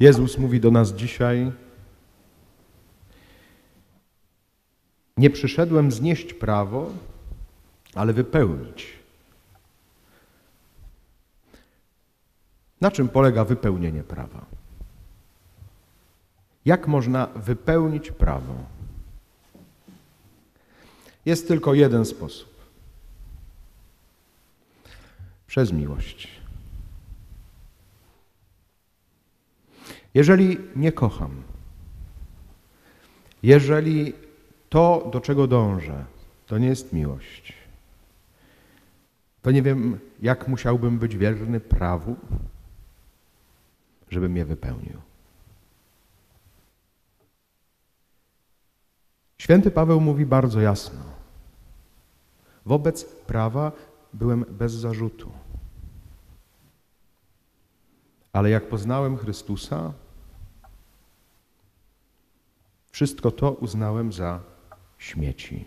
Jezus mówi do nas dzisiaj: Nie przyszedłem znieść prawo, ale wypełnić. Na czym polega wypełnienie prawa? Jak można wypełnić prawo? Jest tylko jeden sposób. Przez miłość. Jeżeli nie kocham, jeżeli to, do czego dążę, to nie jest miłość, to nie wiem, jak musiałbym być wierny prawu, żebym je wypełnił. Święty Paweł mówi bardzo jasno. Wobec prawa byłem bez zarzutu. Ale jak poznałem Chrystusa, wszystko to uznałem za śmieci.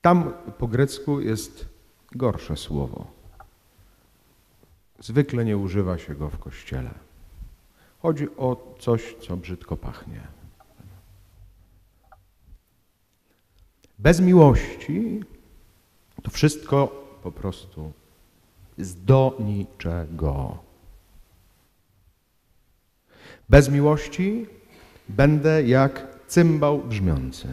Tam po grecku jest gorsze słowo. Zwykle nie używa się go w kościele. Chodzi o coś, co brzydko pachnie. Bez miłości to wszystko po prostu jest do niczego. Bez miłości będę jak cymbał brzmiący.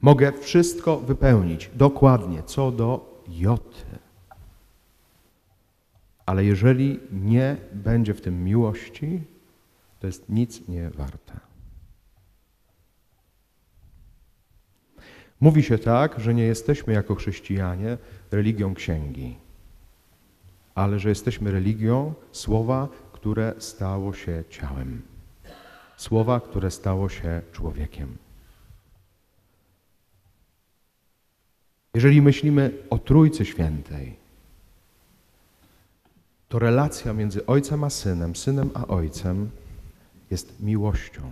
Mogę wszystko wypełnić dokładnie, co do joty. Ale jeżeli nie będzie w tym miłości, to jest nic nie warte. Mówi się tak, że nie jesteśmy jako chrześcijanie religią księgi, ale że jesteśmy religią słowa, które stało się ciałem. Słowa, które stało się człowiekiem. Jeżeli myślimy o Trójcy Świętej, to relacja między Ojcem a Synem, Synem a Ojcem jest miłością.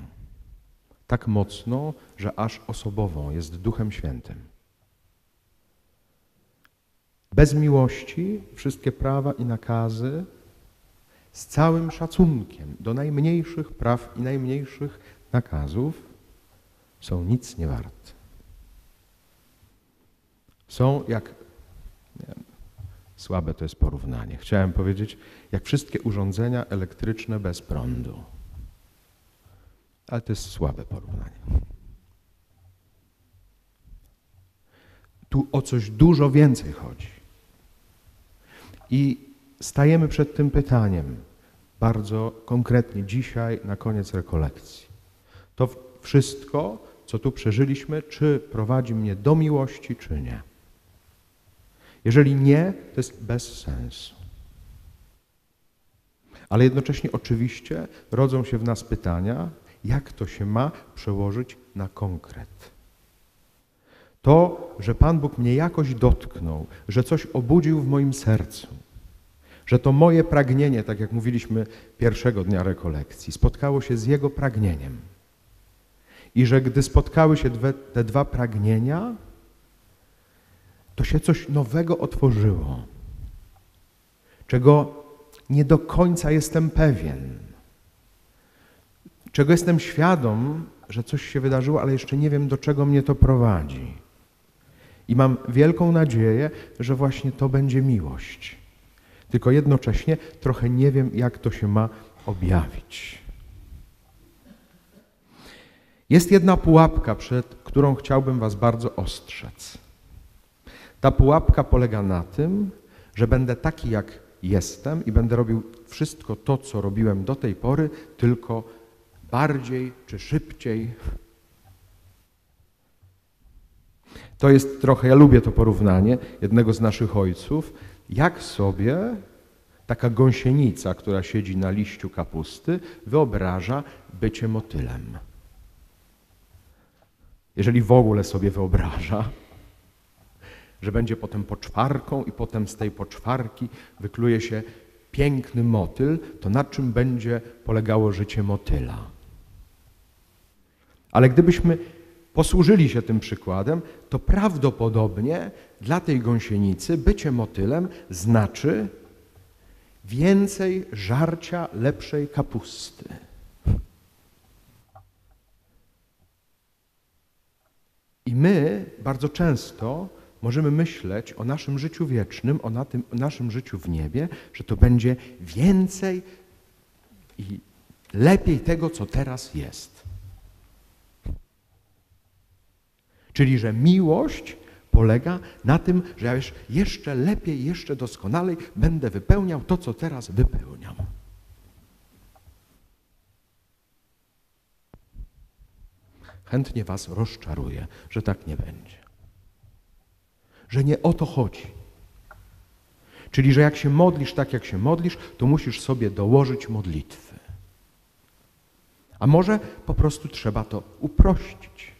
Tak mocno, że aż osobową jest Duchem Świętym. Bez miłości wszystkie prawa i nakazy z całym szacunkiem do najmniejszych praw i najmniejszych nakazów są nic nie warte. Są jak, słabe to jest porównanie, chciałem powiedzieć, jak wszystkie urządzenia elektryczne bez prądu. Ale to jest słabe porównanie. Tu o coś dużo więcej chodzi. I stajemy przed tym pytaniem bardzo konkretnie dzisiaj na koniec rekolekcji. To wszystko, co tu przeżyliśmy, czy prowadzi mnie do miłości, czy nie. Jeżeli nie, to jest bez sensu. Ale jednocześnie oczywiście rodzą się w nas pytania, jak to się ma przełożyć na konkret. To, że Pan Bóg mnie jakoś dotknął, że coś obudził w moim sercu, że to moje pragnienie, tak jak mówiliśmy pierwszego dnia rekolekcji, spotkało się z Jego pragnieniem. I że gdy spotkały się dwe, te dwa pragnienia, to się coś nowego otworzyło, czego nie do końca jestem pewien, czego jestem świadom, że coś się wydarzyło, ale jeszcze nie wiem, do czego mnie to prowadzi. I mam wielką nadzieję, że właśnie to będzie miłość. Tylko jednocześnie trochę nie wiem, jak to się ma objawić. Jest jedna pułapka, przed którą chciałbym Was bardzo ostrzec. Ta pułapka polega na tym, że będę taki, jak jestem i będę robił wszystko to, co robiłem do tej pory, tylko bardziej czy szybciej. To jest trochę, ja lubię to porównanie jednego z naszych ojców, jak sobie taka gąsienica, która siedzi na liściu kapusty, wyobraża bycie motylem. Jeżeli w ogóle sobie wyobraża, że będzie potem poczwarką i potem z tej poczwarki wykluje się piękny motyl, to na czym będzie polegało życie motyla? Ale gdybyśmy posłużyli się tym przykładem, to prawdopodobnie dla tej gąsienicy bycie motylem znaczy więcej żarcia lepszej kapusty. I my bardzo często możemy myśleć o naszym życiu wiecznym, o, na tym, o naszym życiu w niebie, że to będzie więcej i lepiej tego, co teraz jest. Czyli, że miłość polega na tym, że ja już jeszcze lepiej, jeszcze doskonalej będę wypełniał to, co teraz wypełniam. Chętnie Was rozczaruję, że tak nie będzie. Że nie o to chodzi. Czyli, że jak się modlisz tak, jak się modlisz, to musisz sobie dołożyć modlitwy. A może po prostu trzeba to uprościć.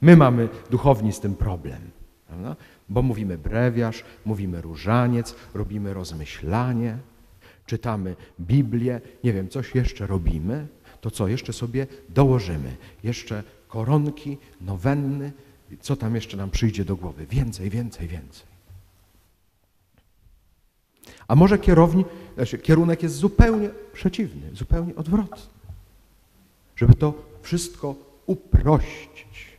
My mamy duchowni z tym problem, prawda? bo mówimy brewiarz, mówimy różaniec, robimy rozmyślanie, czytamy Biblię, nie wiem, coś jeszcze robimy, to co jeszcze sobie dołożymy? Jeszcze koronki, nowenny, co tam jeszcze nam przyjdzie do głowy? Więcej, więcej, więcej. A może kierowni, znaczy kierunek jest zupełnie przeciwny, zupełnie odwrotny. Żeby to wszystko uprościć.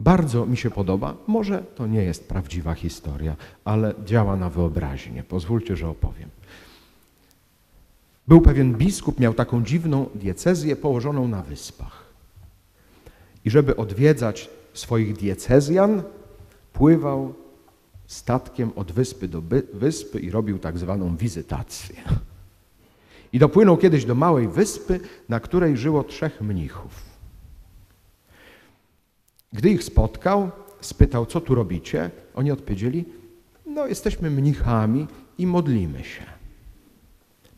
Bardzo mi się podoba, może to nie jest prawdziwa historia, ale działa na wyobraźnię. Pozwólcie, że opowiem. Był pewien biskup, miał taką dziwną diecezję położoną na wyspach. I żeby odwiedzać swoich diecezjan, pływał statkiem od wyspy do wyspy i robił tak zwaną wizytację. I dopłynął kiedyś do małej wyspy, na której żyło trzech mnichów. Gdy ich spotkał, spytał, co tu robicie? Oni odpowiedzieli, no jesteśmy mnichami i modlimy się.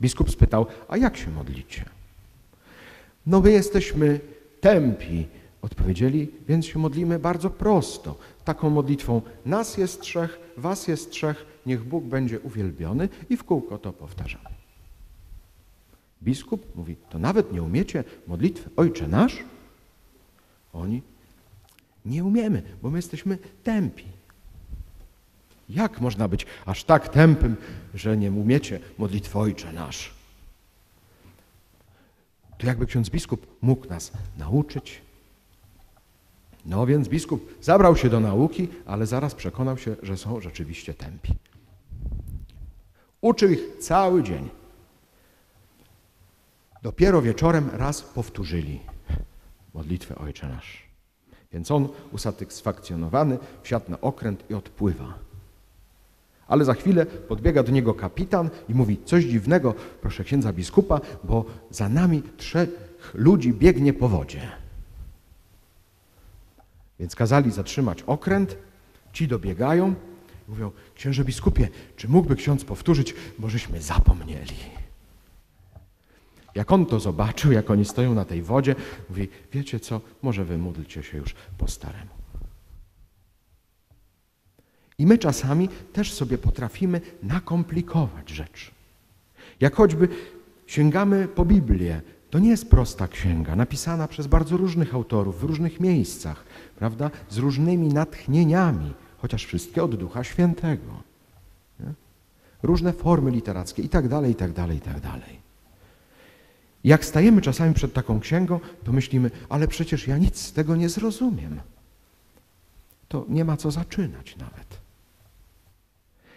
Biskup spytał, a jak się modlicie? No my jesteśmy tępi, odpowiedzieli, więc się modlimy bardzo prosto. Taką modlitwą nas jest trzech, was jest trzech, niech Bóg będzie uwielbiony i w kółko to powtarzamy. Biskup mówi, to nawet nie umiecie modlitwy Ojcze Nasz? Oni, nie umiemy, bo my jesteśmy tępi. Jak można być aż tak tępym, że nie umiecie modlitwy Ojcze Nasz? To jakby ksiądz biskup mógł nas nauczyć. No więc biskup zabrał się do nauki, ale zaraz przekonał się, że są rzeczywiście tępi. Uczył ich cały dzień. Dopiero wieczorem raz powtórzyli modlitwę Ojcze Nasz. Więc on usatysfakcjonowany wsiadł na okręt i odpływa. Ale za chwilę podbiega do niego kapitan i mówi, coś dziwnego, proszę księdza biskupa, bo za nami trzech ludzi biegnie po wodzie. Więc kazali zatrzymać okręt, ci dobiegają, mówią, księże biskupie, czy mógłby ksiądz powtórzyć, bo żeśmy zapomnieli. Jak on to zobaczył, jak oni stoją na tej wodzie, mówi, wiecie co, może wy módlcie się już po staremu. I my czasami też sobie potrafimy nakomplikować rzeczy. Jak choćby sięgamy po Biblię, to nie jest prosta księga, napisana przez bardzo różnych autorów w różnych miejscach, prawda, z różnymi natchnieniami, chociaż wszystkie od Ducha Świętego. Nie? Różne formy literackie i tak dalej, i tak dalej, i tak dalej. Jak stajemy czasami przed taką księgą, to myślimy, ale przecież ja nic z tego nie zrozumiem. To nie ma co zaczynać nawet.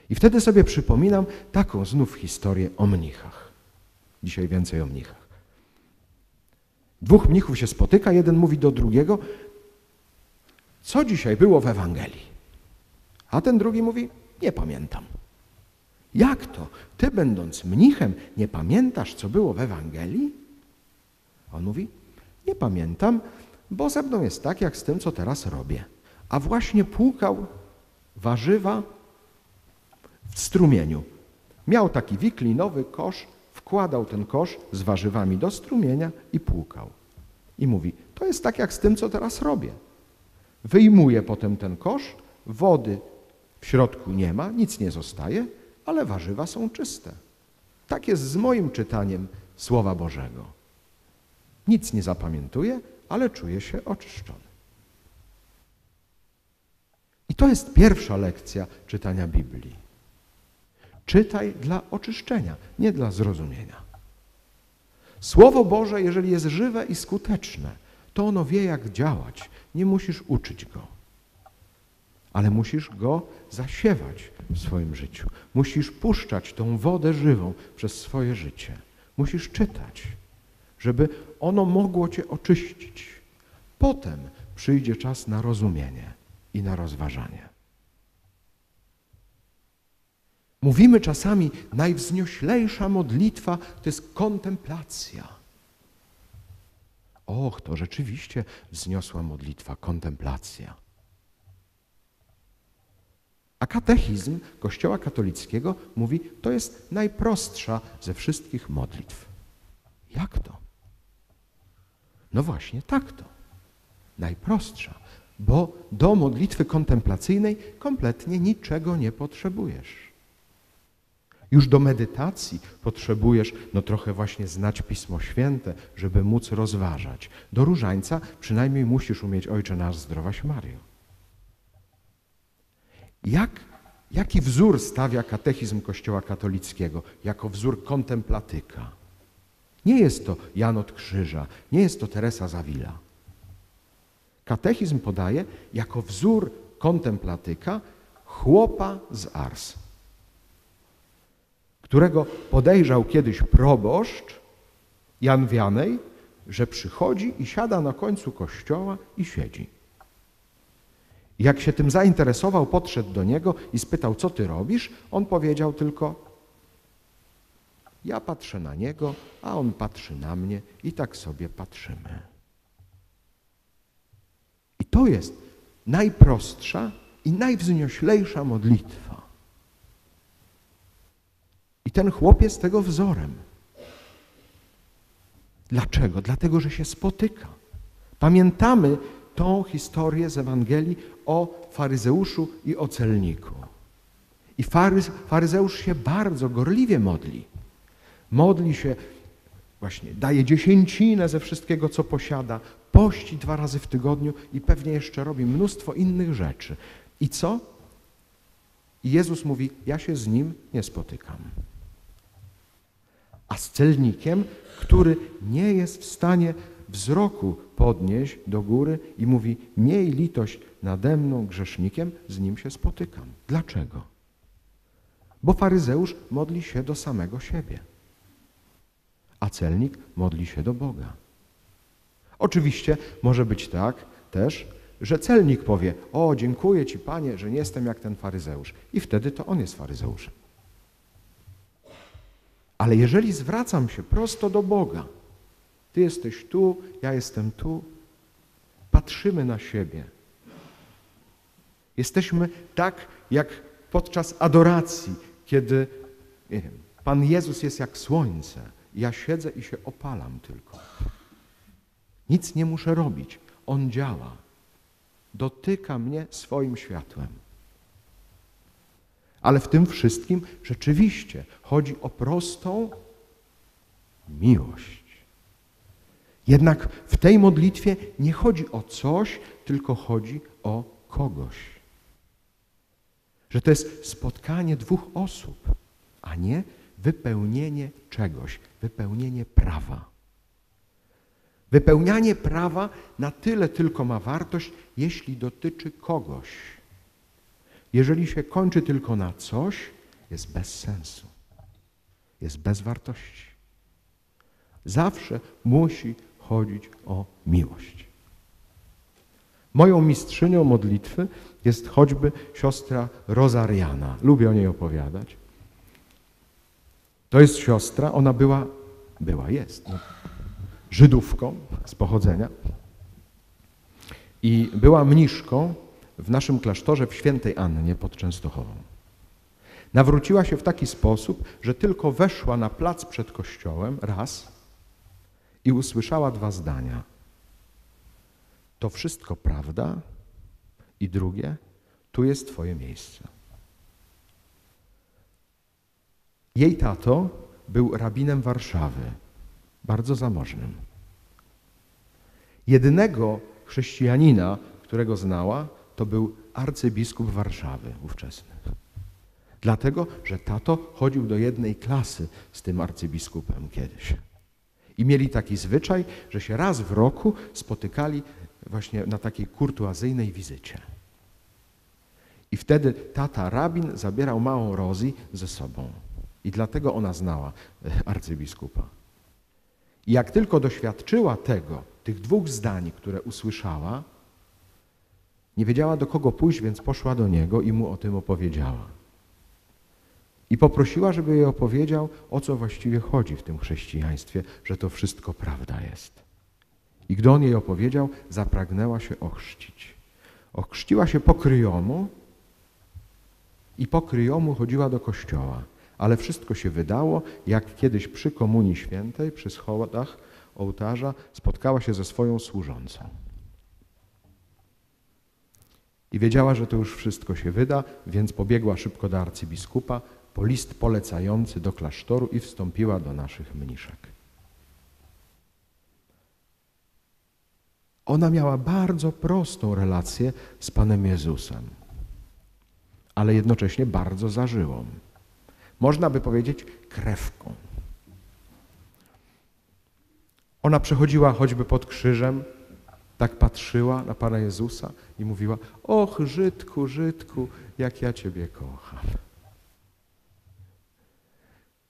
I wtedy sobie przypominam taką znów historię o mnichach. Dzisiaj więcej o mnichach. Dwóch mnichów się spotyka, jeden mówi do drugiego, co dzisiaj było w Ewangelii? A ten drugi mówi, nie pamiętam. Jak to? Ty, będąc mnichem, nie pamiętasz, co było w Ewangelii? On mówi, nie pamiętam, bo ze mną jest tak, jak z tym, co teraz robię. A właśnie płukał warzywa w strumieniu. Miał taki wiklinowy kosz, wkładał ten kosz z warzywami do strumienia i płukał. I mówi, to jest tak, jak z tym, co teraz robię. Wyjmuje potem ten kosz, wody w środku nie ma, nic nie zostaje, ale warzywa są czyste. Tak jest z moim czytaniem Słowa Bożego. Nic nie zapamiętuję, ale czuję się oczyszczony. I to jest pierwsza lekcja czytania Biblii. Czytaj dla oczyszczenia, nie dla zrozumienia. Słowo Boże, jeżeli jest żywe i skuteczne, to ono wie, jak działać. Nie musisz uczyć go, ale musisz go zasiewać w swoim życiu. Musisz puszczać tą wodę żywą przez swoje życie. Musisz czytać, żeby ono mogło cię oczyścić. Potem przyjdzie czas na rozumienie i na rozważanie. Mówimy czasami, najwznioślejsza modlitwa to jest kontemplacja. Och, to rzeczywiście wzniosła modlitwa, kontemplacja. A katechizm Kościoła katolickiego mówi, to jest najprostsza ze wszystkich modlitw. Jak to? No właśnie tak to. Najprostsza, bo do modlitwy kontemplacyjnej kompletnie niczego nie potrzebujesz. Już do medytacji potrzebujesz no trochę właśnie znać Pismo Święte, żeby móc rozważać. Do różańca przynajmniej musisz umieć Ojcze nasz zdrowaś Mario. Jak, jaki wzór stawia katechizm Kościoła katolickiego jako wzór kontemplatyka? Nie jest to Jan od Krzyża, nie jest to Teresa Zawila. Katechizm podaje jako wzór kontemplatyka chłopa z Ars którego podejrzał kiedyś proboszcz Jan Wianej, że przychodzi i siada na końcu kościoła i siedzi. Jak się tym zainteresował, podszedł do niego i spytał, co ty robisz? On powiedział tylko, ja patrzę na niego, a on patrzy na mnie i tak sobie patrzymy. I to jest najprostsza i najwznioślejsza modlitwa. I ten chłopiec jest tego wzorem. Dlaczego? Dlatego, że się spotyka. Pamiętamy tą historię z Ewangelii o faryzeuszu i o celniku. I faryz, faryzeusz się bardzo gorliwie modli. Modli się, właśnie daje dziesięcinę ze wszystkiego, co posiada, pości dwa razy w tygodniu i pewnie jeszcze robi mnóstwo innych rzeczy. I co? I Jezus mówi, ja się z nim nie spotykam a z celnikiem, który nie jest w stanie wzroku podnieść do góry i mówi: Miej litość nade mną, grzesznikiem, z nim się spotykam. Dlaczego? Bo faryzeusz modli się do samego siebie, a celnik modli się do Boga. Oczywiście może być tak też, że celnik powie: O, dziękuję Ci, panie, że nie jestem jak ten faryzeusz. I wtedy to on jest faryzeuszem. Ale jeżeli zwracam się prosto do Boga, Ty jesteś tu, ja jestem tu, patrzymy na siebie. Jesteśmy tak, jak podczas adoracji, kiedy wiem, Pan Jezus jest jak słońce. Ja siedzę i się opalam tylko. Nic nie muszę robić. On działa. Dotyka mnie swoim światłem. Ale w tym wszystkim rzeczywiście chodzi o prostą miłość. Jednak w tej modlitwie nie chodzi o coś, tylko chodzi o kogoś. Że to jest spotkanie dwóch osób, a nie wypełnienie czegoś, wypełnienie prawa. Wypełnianie prawa na tyle tylko ma wartość, jeśli dotyczy kogoś. Jeżeli się kończy tylko na coś, jest bez sensu, jest bez wartości. Zawsze musi chodzić o miłość. Moją mistrzynią modlitwy jest choćby siostra Rozariana. Lubię o niej opowiadać. To jest siostra, ona była, była, jest, no, Żydówką z pochodzenia i była mniszką w naszym klasztorze w Świętej Annie pod Częstochową. Nawróciła się w taki sposób, że tylko weszła na plac przed kościołem raz i usłyszała dwa zdania. To wszystko prawda i drugie, tu jest Twoje miejsce. Jej tato był rabinem Warszawy, bardzo zamożnym. Jedynego chrześcijanina, którego znała, to był arcybiskup Warszawy ówczesny. Dlatego, że tato chodził do jednej klasy z tym arcybiskupem kiedyś. I mieli taki zwyczaj, że się raz w roku spotykali właśnie na takiej kurtuazyjnej wizycie. I wtedy tata rabin zabierał małą Rozi ze sobą. I dlatego ona znała e, arcybiskupa. I jak tylko doświadczyła tego, tych dwóch zdań, które usłyszała, nie wiedziała do kogo pójść, więc poszła do niego i mu o tym opowiedziała. I poprosiła, żeby jej opowiedział, o co właściwie chodzi w tym chrześcijaństwie, że to wszystko prawda jest. I gdy on jej opowiedział, zapragnęła się ochrzcić. Ochrzciła się po kryjomu i po kryjomu chodziła do kościoła. Ale wszystko się wydało, jak kiedyś przy Komunii Świętej, przy schodach ołtarza, spotkała się ze swoją służącą. I wiedziała, że to już wszystko się wyda, więc pobiegła szybko do arcybiskupa po list polecający do klasztoru i wstąpiła do naszych mniszek. Ona miała bardzo prostą relację z Panem Jezusem, ale jednocześnie bardzo zażyłą. Można by powiedzieć krewką. Ona przechodziła choćby pod krzyżem, tak patrzyła na Pana Jezusa i mówiła: Och, Żydku, Żydku, jak ja Ciebie kocham.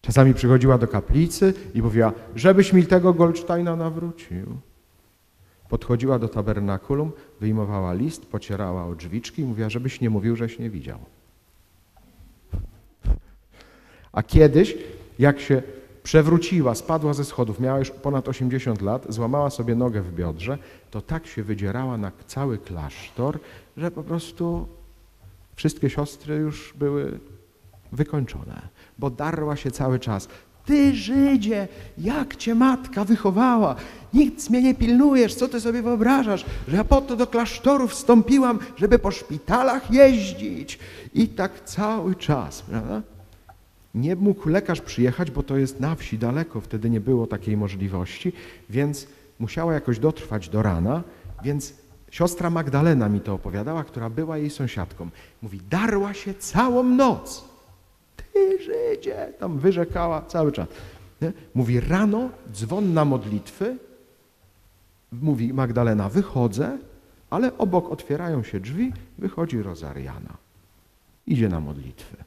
Czasami przychodziła do kaplicy i mówiła: Żebyś mi tego Goldsteina nawrócił. Podchodziła do tabernakulum, wyjmowała list, pocierała o drzwiczki i mówiła: Żebyś nie mówił, żeś nie widział. A kiedyś, jak się przewróciła, spadła ze schodów, miała już ponad 80 lat, złamała sobie nogę w biodrze, to tak się wydzierała na cały klasztor, że po prostu wszystkie siostry już były wykończone, bo darła się cały czas. Ty Żydzie, jak cię matka wychowała, nic mnie nie pilnujesz, co ty sobie wyobrażasz, że ja po to do klasztoru wstąpiłam, żeby po szpitalach jeździć. I tak cały czas, prawda? Nie mógł lekarz przyjechać, bo to jest na wsi daleko, wtedy nie było takiej możliwości, więc musiała jakoś dotrwać do rana, więc siostra Magdalena mi to opowiadała, która była jej sąsiadką. Mówi, darła się całą noc. Ty Żydzie, tam wyrzekała cały czas. Mówi, rano dzwon na modlitwy, mówi Magdalena, wychodzę, ale obok otwierają się drzwi, wychodzi Rozariana. Idzie na modlitwy.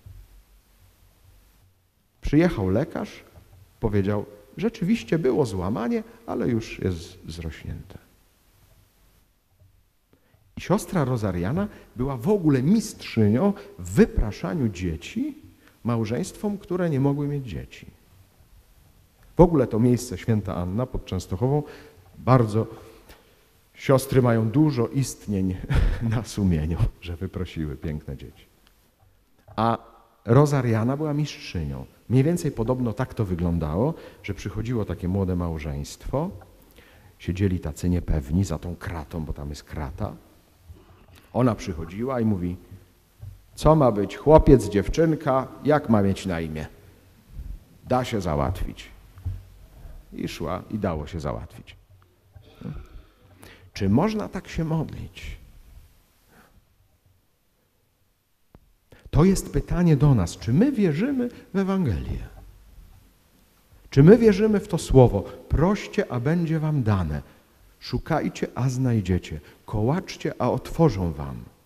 Przyjechał lekarz, powiedział, rzeczywiście było złamanie, ale już jest zrośnięte. I siostra Rozariana była w ogóle mistrzynią w wypraszaniu dzieci małżeństwom, które nie mogły mieć dzieci. W ogóle to miejsce Święta Anna pod Częstochową bardzo siostry mają dużo istnień na sumieniu, że wyprosiły piękne dzieci. A Rozariana była mistrzynią. Mniej więcej podobno tak to wyglądało, że przychodziło takie młode małżeństwo, siedzieli tacy niepewni za tą kratą, bo tam jest krata. Ona przychodziła i mówi, co ma być chłopiec, dziewczynka, jak ma mieć na imię? Da się załatwić. I szła i dało się załatwić. Czy można tak się modlić? To jest pytanie do nas, czy my wierzymy w Ewangelię? Czy my wierzymy w to słowo? Proście, a będzie wam dane. Szukajcie, a znajdziecie. Kołaczcie, a otworzą wam.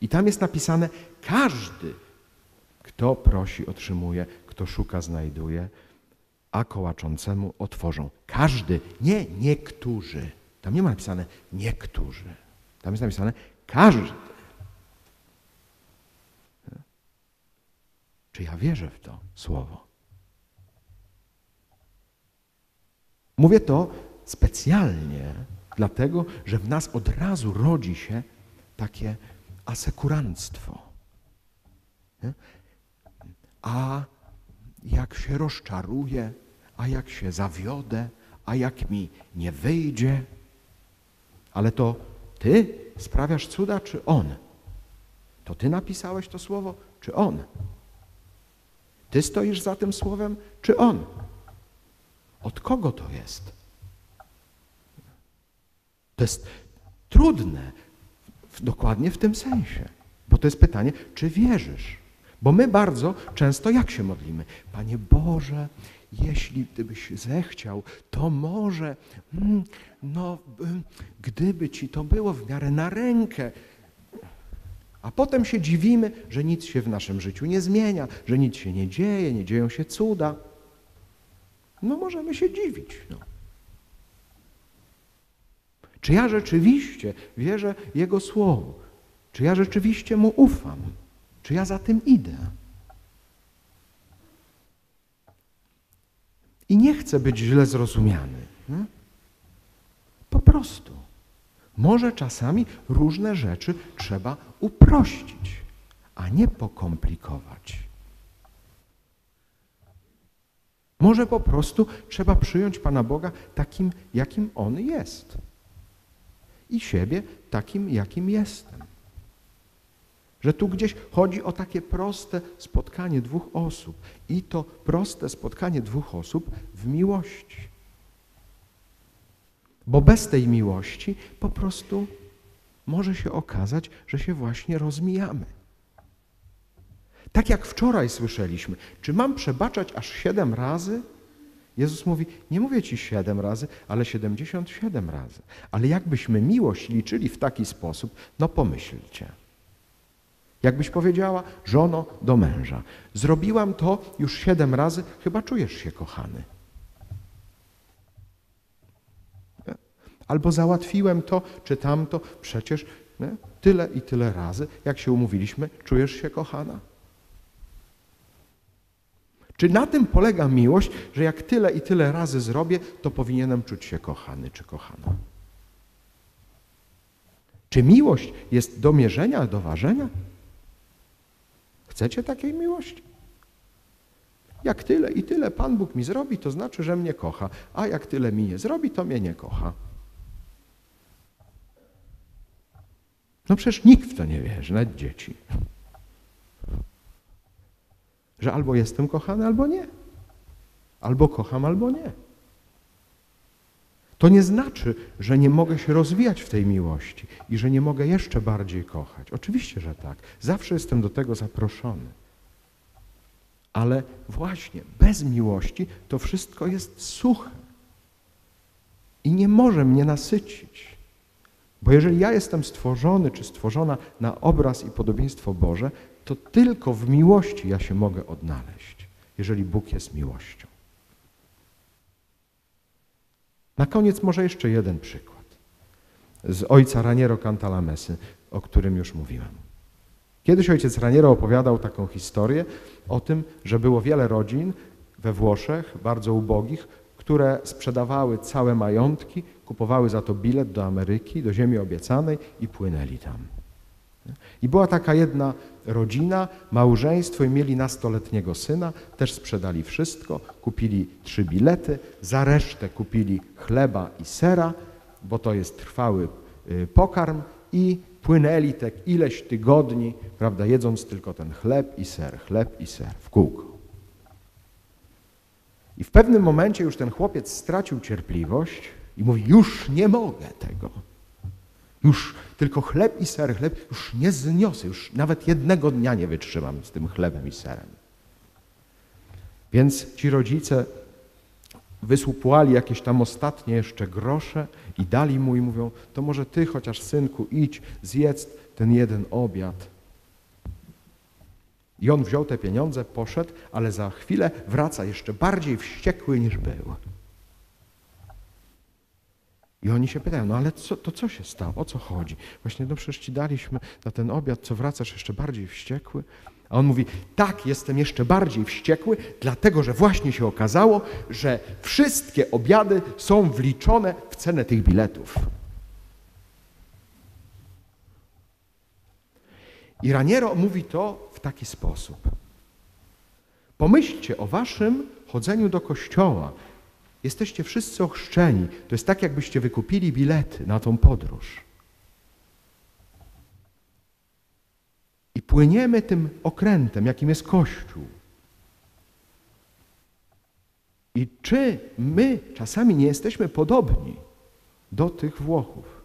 I tam jest napisane, każdy, kto prosi, otrzymuje, kto szuka, znajduje, a kołaczącemu otworzą. Każdy, nie niektórzy. Tam nie ma napisane niektórzy. Tam jest napisane każdy. Czy ja wierzę w to słowo? Mówię to specjalnie dlatego, że w nas od razu rodzi się takie asekuranstwo. A jak się rozczaruję, a jak się zawiodę, a jak mi nie wyjdzie, ale to ty sprawiasz cuda, czy on? To ty napisałeś to słowo, czy on? Ty stoisz za tym słowem, czy on? Od kogo to jest? To jest trudne, dokładnie w tym sensie. Bo to jest pytanie, czy wierzysz? Bo my bardzo często jak się modlimy? Panie Boże, jeśli gdybyś zechciał, to może, mm, no, gdyby ci to było w miarę na rękę. A potem się dziwimy, że nic się w naszym życiu nie zmienia, że nic się nie dzieje, nie dzieją się cuda. No możemy się dziwić. No. Czy ja rzeczywiście wierzę Jego Słowu? Czy ja rzeczywiście Mu ufam? Czy ja za tym idę? I nie chcę być źle zrozumiany. Nie? Po prostu. Może czasami różne rzeczy trzeba uprościć, a nie pokomplikować. Może po prostu trzeba przyjąć Pana Boga takim, jakim On jest. I siebie takim, jakim jestem. Że tu gdzieś chodzi o takie proste spotkanie dwóch osób. I to proste spotkanie dwóch osób w miłości. Bo bez tej miłości po prostu może się okazać, że się właśnie rozmijamy. Tak jak wczoraj słyszeliśmy, czy mam przebaczać aż siedem razy? Jezus mówi, nie mówię ci siedem razy, ale siedemdziesiąt siedem razy. Ale jakbyśmy miłość liczyli w taki sposób, no pomyślcie. Jakbyś powiedziała, żono do męża, zrobiłam to już siedem razy, chyba czujesz się kochany. Albo załatwiłem to czy tamto, przecież nie? tyle i tyle razy, jak się umówiliśmy, czujesz się kochana. Czy na tym polega miłość, że jak tyle i tyle razy zrobię, to powinienem czuć się kochany czy kochana? Czy miłość jest do mierzenia, do ważenia? Chcecie takiej miłości? Jak tyle i tyle Pan Bóg mi zrobi, to znaczy, że mnie kocha, a jak tyle mi nie zrobi, to mnie nie kocha. No przecież nikt w to nie wierzy, nawet dzieci. Że albo jestem kochany, albo nie. Albo kocham, albo nie. To nie znaczy, że nie mogę się rozwijać w tej miłości i że nie mogę jeszcze bardziej kochać. Oczywiście, że tak. Zawsze jestem do tego zaproszony. Ale właśnie bez miłości to wszystko jest suche i nie może mnie nasycić. Bo jeżeli ja jestem stworzony czy stworzona na obraz i podobieństwo Boże, to tylko w miłości ja się mogę odnaleźć, jeżeli Bóg jest miłością. Na koniec może jeszcze jeden przykład z ojca Raniero Cantalamesy, o którym już mówiłem. Kiedyś ojciec Raniero opowiadał taką historię o tym, że było wiele rodzin we Włoszech, bardzo ubogich, które sprzedawały całe majątki, kupowały za to bilet do Ameryki, do ziemi obiecanej i płynęli tam. I była taka jedna rodzina, małżeństwo i mieli nastoletniego syna, też sprzedali wszystko, kupili trzy bilety, za resztę kupili chleba i sera, bo to jest trwały y, pokarm i płynęli te ileś tygodni, prawda, jedząc tylko ten chleb i ser, chleb i ser w kółko. I w pewnym momencie już ten chłopiec stracił cierpliwość i mówi, już nie mogę tego. Już tylko chleb i ser, chleb już nie zniosę, już nawet jednego dnia nie wytrzymam z tym chlebem i serem. Więc ci rodzice wysłupłali jakieś tam ostatnie jeszcze grosze i dali mu i mówią, to może ty chociaż synku idź, zjedz ten jeden obiad. I on wziął te pieniądze, poszedł, ale za chwilę wraca jeszcze bardziej wściekły niż był. I oni się pytają, no ale co, to co się stało? O co chodzi? Właśnie, no przecież ci daliśmy na ten obiad, co wracasz jeszcze bardziej wściekły? A on mówi, tak, jestem jeszcze bardziej wściekły, dlatego że właśnie się okazało, że wszystkie obiady są wliczone w cenę tych biletów. I Raniero mówi to w taki sposób. Pomyślcie o waszym chodzeniu do kościoła, Jesteście wszyscy ochrzczeni. To jest tak, jakbyście wykupili bilety na tą podróż. I płyniemy tym okrętem, jakim jest Kościół. I czy my czasami nie jesteśmy podobni do tych Włochów?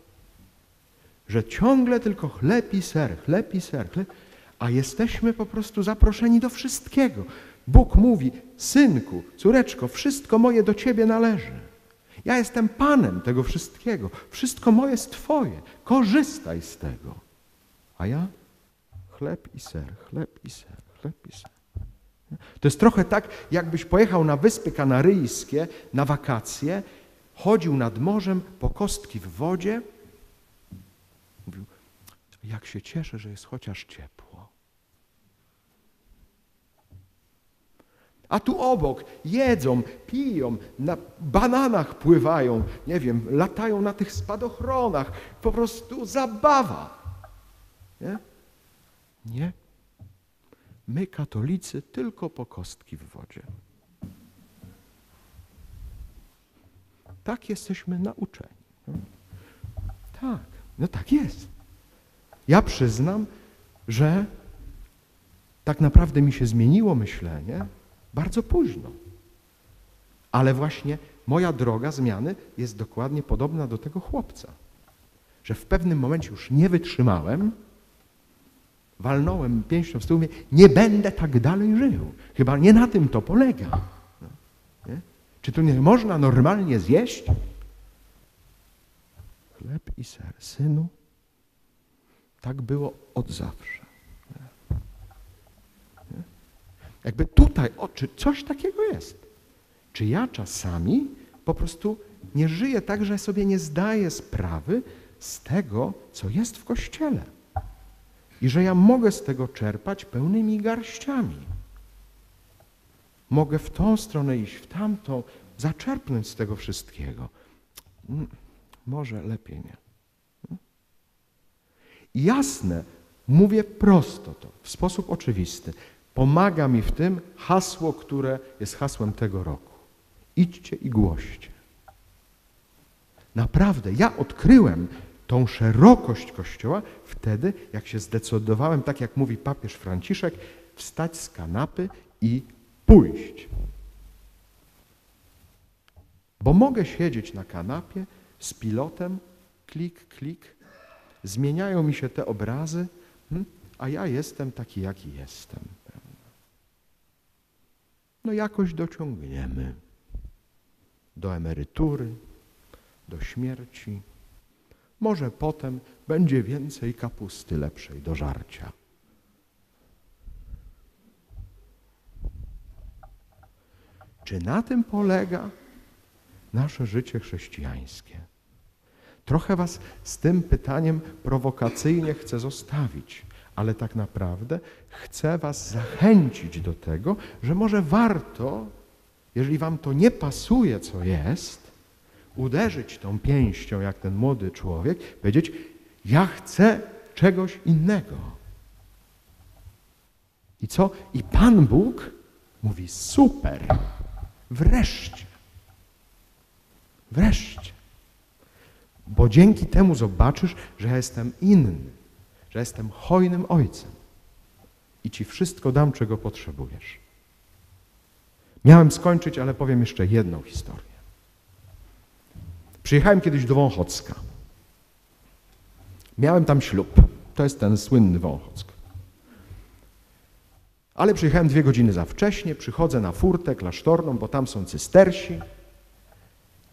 że ciągle tylko chleb i ser, chleb i ser, chleb, a jesteśmy po prostu zaproszeni do wszystkiego. Bóg mówi, synku, córeczko, wszystko moje do ciebie należy. Ja jestem Panem tego wszystkiego. Wszystko moje jest Twoje. Korzystaj z tego. A ja chleb i ser, chleb i ser, chleb i ser. To jest trochę tak, jakbyś pojechał na Wyspy Kanaryjskie na wakacje, chodził nad morzem po kostki w wodzie, mówił, jak się cieszę, że jest chociaż ciepło. A tu obok jedzą, piją, na bananach pływają, nie wiem, latają na tych spadochronach. Po prostu zabawa. Nie? Nie. My, katolicy, tylko po kostki w wodzie. Tak jesteśmy nauczeni. Tak, no tak jest. Ja przyznam, że tak naprawdę mi się zmieniło myślenie bardzo późno. Ale właśnie moja droga zmiany jest dokładnie podobna do tego chłopca. Że w pewnym momencie już nie wytrzymałem, walnąłem pięścią w stół, mówię, nie będę tak dalej żył. Chyba nie na tym to polega. No, nie? Czy tu nie można normalnie zjeść? Chleb i ser. Synu, tak było od zawsze. Jakby tutaj, o, czy coś takiego jest? Czy ja czasami po prostu nie żyję tak, że sobie nie zdaję sprawy z tego, co jest w Kościele? I że ja mogę z tego czerpać pełnymi garściami. Mogę w tą stronę iść, w tamtą, zaczerpnąć z tego wszystkiego. Mm, może lepiej nie. Jasne, mówię prosto to, w sposób oczywisty. Pomaga mi w tym hasło, które jest hasłem tego roku. Idźcie i głoście. Naprawdę, ja odkryłem tą szerokość Kościoła wtedy, jak się zdecydowałem, tak jak mówi papież Franciszek, wstać z kanapy i pójść. Bo mogę siedzieć na kanapie z pilotem, klik, klik, zmieniają mi się te obrazy, hmm, a ja jestem taki, jaki jestem no jakoś dociągniemy do emerytury, do śmierci. Może potem będzie więcej kapusty lepszej do żarcia. Czy na tym polega nasze życie chrześcijańskie? Trochę Was z tym pytaniem prowokacyjnie chcę zostawić ale tak naprawdę chcę Was zachęcić do tego, że może warto, jeżeli Wam to nie pasuje, co jest, uderzyć tą pięścią, jak ten młody człowiek, powiedzieć: Ja chcę czegoś innego. I co? I Pan Bóg mówi: Super, wreszcie. Wreszcie. Bo dzięki temu zobaczysz, że jestem inny że jestem hojnym ojcem i ci wszystko dam, czego potrzebujesz. Miałem skończyć, ale powiem jeszcze jedną historię. Przyjechałem kiedyś do Wąchocka. Miałem tam ślub. To jest ten słynny Wąchock. Ale przyjechałem dwie godziny za wcześnie, przychodzę na furtę klasztorną, bo tam są cystersi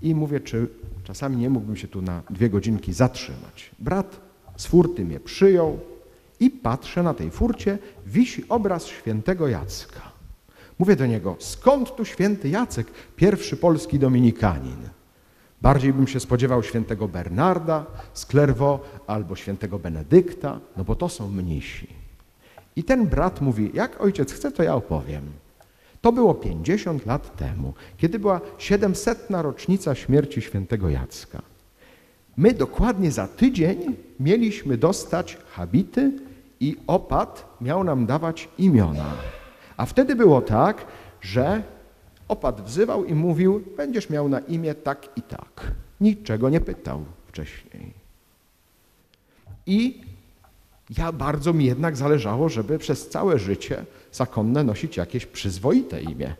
i mówię, czy czasami nie mógłbym się tu na dwie godzinki zatrzymać. Brat z furty mnie przyjął i patrzę na tej furcie, wisi obraz świętego Jacka. Mówię do niego, skąd tu święty Jacek, pierwszy polski dominikanin? Bardziej bym się spodziewał świętego Bernarda z Clairvaux albo świętego Benedykta, no bo to są mnisi. I ten brat mówi, jak ojciec chce, to ja opowiem. To było 50 lat temu, kiedy była 700. rocznica śmierci świętego Jacka. My dokładnie za tydzień mieliśmy dostać habity i opat miał nam dawać imiona. A wtedy było tak, że opat wzywał i mówił, będziesz miał na imię tak i tak. Niczego nie pytał wcześniej. I ja bardzo mi jednak zależało, żeby przez całe życie zakonne nosić jakieś przyzwoite imię.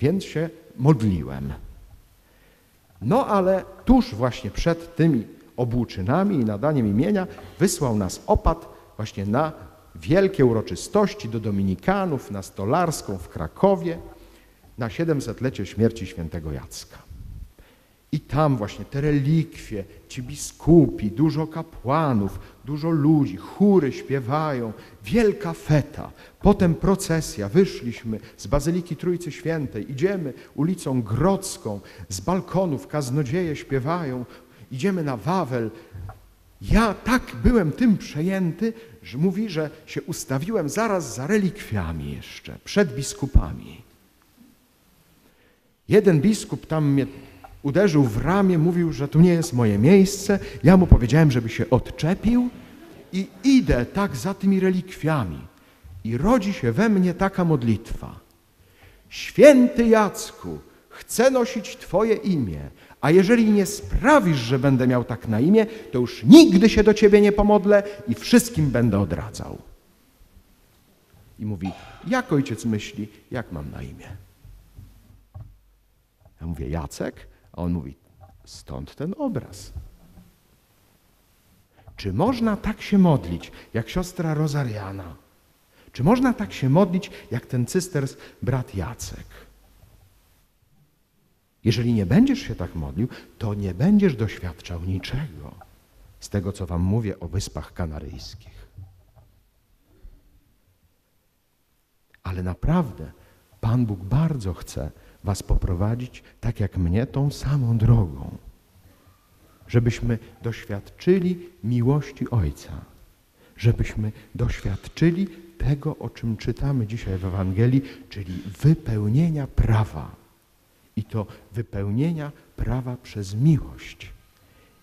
Więc się modliłem. No ale tuż właśnie przed tymi obłóczynami i nadaniem imienia wysłał nas opat właśnie na wielkie uroczystości do Dominikanów, na Stolarską w Krakowie, na 700-lecie śmierci świętego Jacka. I tam właśnie te relikwie, ci biskupi, dużo kapłanów, dużo ludzi, chóry śpiewają, wielka feta. Potem procesja, wyszliśmy z Bazyliki Trójcy Świętej, idziemy ulicą Grodzką, z balkonów kaznodzieje śpiewają, idziemy na Wawel. Ja tak byłem tym przejęty, że mówi, że się ustawiłem zaraz za relikwiami jeszcze, przed biskupami. Jeden biskup tam mnie uderzył w ramię, mówił, że tu nie jest moje miejsce. Ja mu powiedziałem, żeby się odczepił i idę tak za tymi relikwiami. I rodzi się we mnie taka modlitwa. Święty Jacku, chcę nosić Twoje imię, a jeżeli nie sprawisz, że będę miał tak na imię, to już nigdy się do Ciebie nie pomodlę i wszystkim będę odradzał. I mówi, jak ojciec myśli, jak mam na imię? Ja mówię, Jacek? A on mówi, stąd ten obraz. Czy można tak się modlić, jak siostra Rozariana? Czy można tak się modlić, jak ten cysters brat Jacek? Jeżeli nie będziesz się tak modlił, to nie będziesz doświadczał niczego z tego, co wam mówię o Wyspach Kanaryjskich. Ale naprawdę Pan Bóg bardzo chce was poprowadzić, tak jak mnie, tą samą drogą. Żebyśmy doświadczyli miłości Ojca. Żebyśmy doświadczyli tego, o czym czytamy dzisiaj w Ewangelii, czyli wypełnienia prawa. I to wypełnienia prawa przez miłość.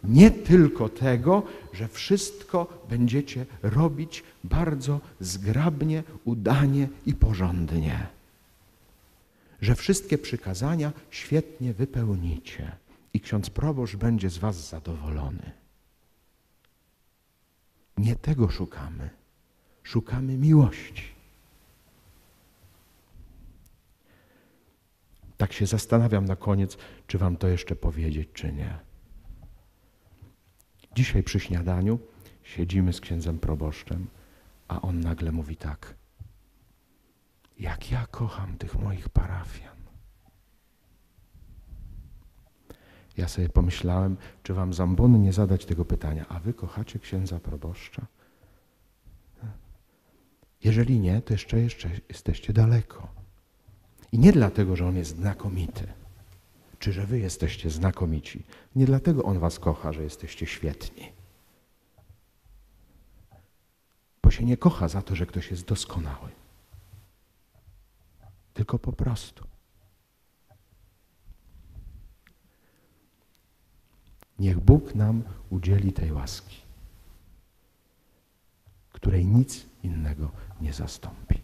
Nie tylko tego, że wszystko będziecie robić bardzo zgrabnie, udanie i porządnie. Że wszystkie przykazania świetnie wypełnicie i ksiądz proboszcz będzie z was zadowolony. Nie tego szukamy. Szukamy miłości. Tak się zastanawiam na koniec, czy wam to jeszcze powiedzieć, czy nie. Dzisiaj przy śniadaniu siedzimy z księdzem proboszczem, a on nagle mówi tak. Jak ja kocham tych moich parafian. Ja sobie pomyślałem, czy wam zambony nie zadać tego pytania, a wy kochacie księdza proboszcza? Jeżeli nie, to jeszcze, jeszcze jesteście daleko. I nie dlatego, że on jest znakomity, czy że wy jesteście znakomici. Nie dlatego on was kocha, że jesteście świetni. Bo się nie kocha za to, że ktoś jest doskonały. Tylko po prostu. Niech Bóg nam udzieli tej łaski, której nic innego nie zastąpi.